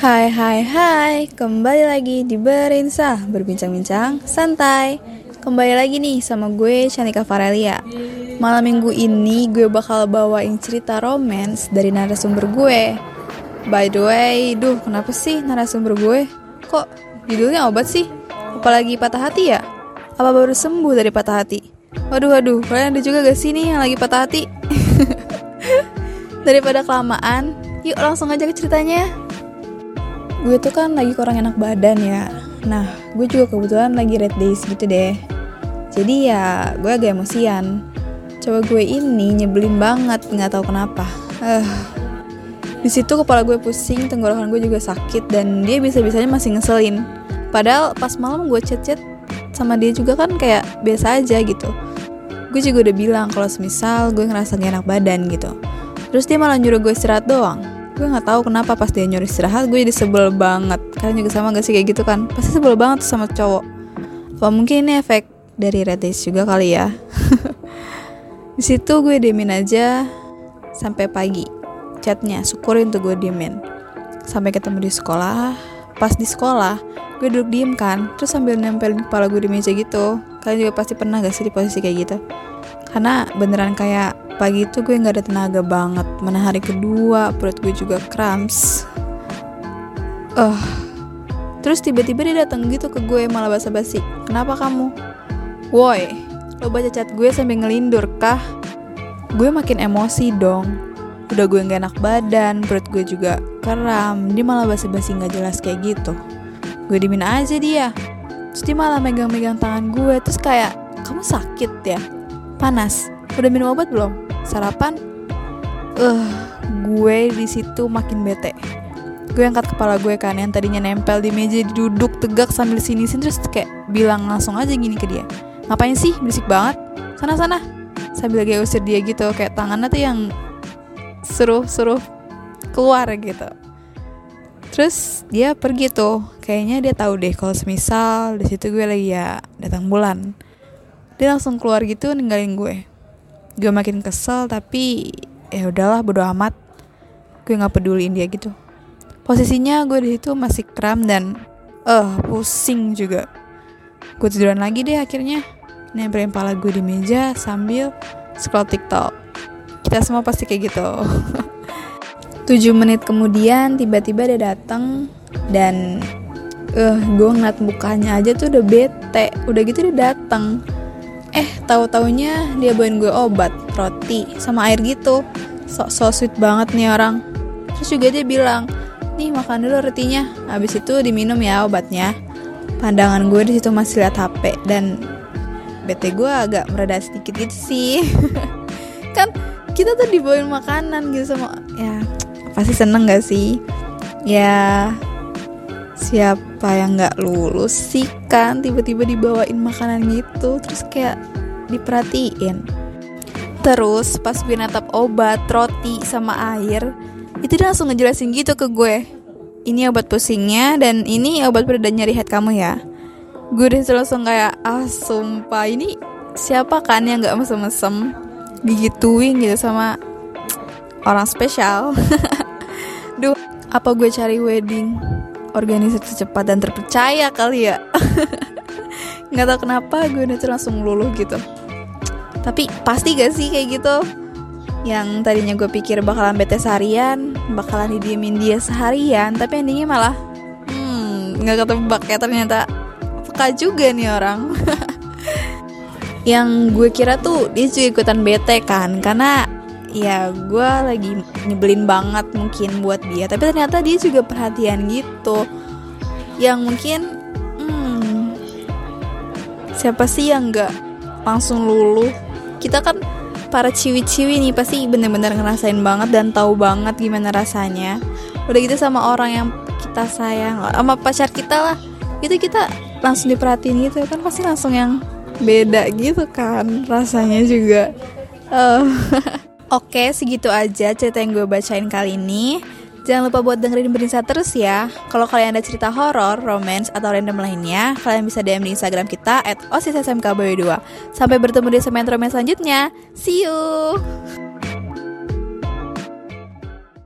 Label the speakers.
Speaker 1: Hai hai hai, kembali lagi di Berinsa Berbincang-bincang santai Kembali lagi nih sama gue Shanika Farelia Malam minggu ini gue bakal bawain cerita romance dari narasumber gue By the way, duh kenapa sih narasumber gue? Kok judulnya obat sih? Apalagi patah hati ya? Apa baru sembuh dari patah hati? Waduh waduh, kalian ada juga gak sih nih yang lagi patah hati? Daripada kelamaan, yuk langsung aja ke ceritanya gue tuh kan lagi kurang enak badan ya. Nah gue juga kebetulan lagi red days gitu deh. Jadi ya gue agak emosian. Coba gue ini nyebelin banget nggak tahu kenapa. Uh. di situ kepala gue pusing tenggorokan gue juga sakit dan dia bisa bisanya masih ngeselin. Padahal pas malam gue chat chat sama dia juga kan kayak biasa aja gitu. Gue juga udah bilang kalau semisal gue ngerasa gak enak badan gitu. Terus dia malah nyuruh gue istirahat doang gue nggak tahu kenapa pas dia nyuruh istirahat gue jadi sebel banget. Kalian juga sama gak sih kayak gitu kan? Pasti sebel banget tuh sama cowok. Apa mungkin ini efek dari red days juga kali ya? Di situ gue diemin aja sampai pagi. Chatnya syukurin tuh gue diemin sampai ketemu di sekolah. Pas di sekolah gue duduk diem kan. Terus sambil nempelin kepala gue di meja gitu. Kalian juga pasti pernah gak sih di posisi kayak gitu? Karena beneran kayak pagi itu gue nggak ada tenaga banget. Mana hari kedua perut gue juga cramps. Uh terus tiba-tiba dia datang gitu ke gue malah basa-basi. Kenapa kamu? Woi lo baca chat gue sambil ngelindur kah? Gue makin emosi dong. Udah gue nggak enak badan perut gue juga kram. Dia malah basa-basi nggak jelas kayak gitu. Gue dimin aja dia. Terus dia malah megang-megang tangan gue. Terus kayak kamu sakit ya? Panas? Udah minum obat belum sarapan? Eh uh, gue di situ makin bete. Gue angkat kepala gue kan yang tadinya nempel di meja duduk tegak sambil sini sini terus kayak bilang langsung aja gini ke dia. Ngapain sih? Berisik banget. Sana sana sambil kayak usir dia gitu kayak tangannya tuh yang suruh suruh keluar gitu. Terus dia pergi tuh. Kayaknya dia tahu deh kalau semisal di situ gue lagi ya datang bulan. Dia langsung keluar gitu ninggalin gue gue makin kesel tapi ya udahlah bodo amat. Gue nggak peduliin dia gitu. Posisinya gue di situ masih kram dan eh uh, pusing juga. Gue tiduran lagi deh akhirnya. Nempelin pala gue di meja sambil scroll tiktok. Kita semua pasti kayak gitu. 7 menit kemudian tiba-tiba dia datang dan eh uh, gue ngeliat mukanya aja tuh udah bete. Udah gitu dia datang eh tahu taunya dia bawain gue obat roti sama air gitu. So, so sweet banget nih orang. Terus juga dia bilang nih makan dulu rotinya. Habis itu diminum ya obatnya. Pandangan gue di situ masih lihat hp dan bete gue agak mereda sedikit gitu sih. Kan kita tuh dibawain makanan gitu sama ya pasti seneng gak sih? Ya siapa yang nggak lulus sih kan? Tiba-tiba dibawain makanan gitu terus kayak diperhatiin. Terus pas gue natap obat roti sama air itu dia langsung ngejelasin gitu ke gue. Ini obat pusingnya dan ini obat pereda nyeri head kamu ya. Gue udah langsung kayak ah sumpah ini siapa kan yang nggak mesem-mesem? Digituin gitu sama orang spesial. Duh apa gue cari wedding organisasi cepat dan terpercaya kali ya. Nggak tahu kenapa gue udah langsung luluh gitu. Tapi pasti gak sih kayak gitu? Yang tadinya gue pikir bakalan bete seharian bakalan didiemin dia seharian tapi endingnya malah hmm nggak ketebak ya ternyata. Peka juga nih orang. Yang gue kira tuh dia juga ikutan bete kan karena ya gue lagi nyebelin banget mungkin buat dia. Tapi ternyata dia juga perhatian gitu. Yang mungkin hmm, siapa sih yang nggak langsung luluh? Kita kan para ciwi-ciwi nih pasti bener-bener ngerasain banget dan tahu banget gimana rasanya. Udah gitu sama orang yang kita sayang sama pacar kita lah. Itu kita langsung diperhatiin gitu kan pasti langsung yang beda gitu kan rasanya juga. Uh. Oke, segitu aja cerita yang gue bacain kali ini. Jangan lupa buat dengerin Berinsa terus ya. Kalau kalian ada cerita horor, romance, atau random lainnya, kalian bisa DM di Instagram kita at osissmkbw2. Sampai bertemu di segmen romance selanjutnya. See you!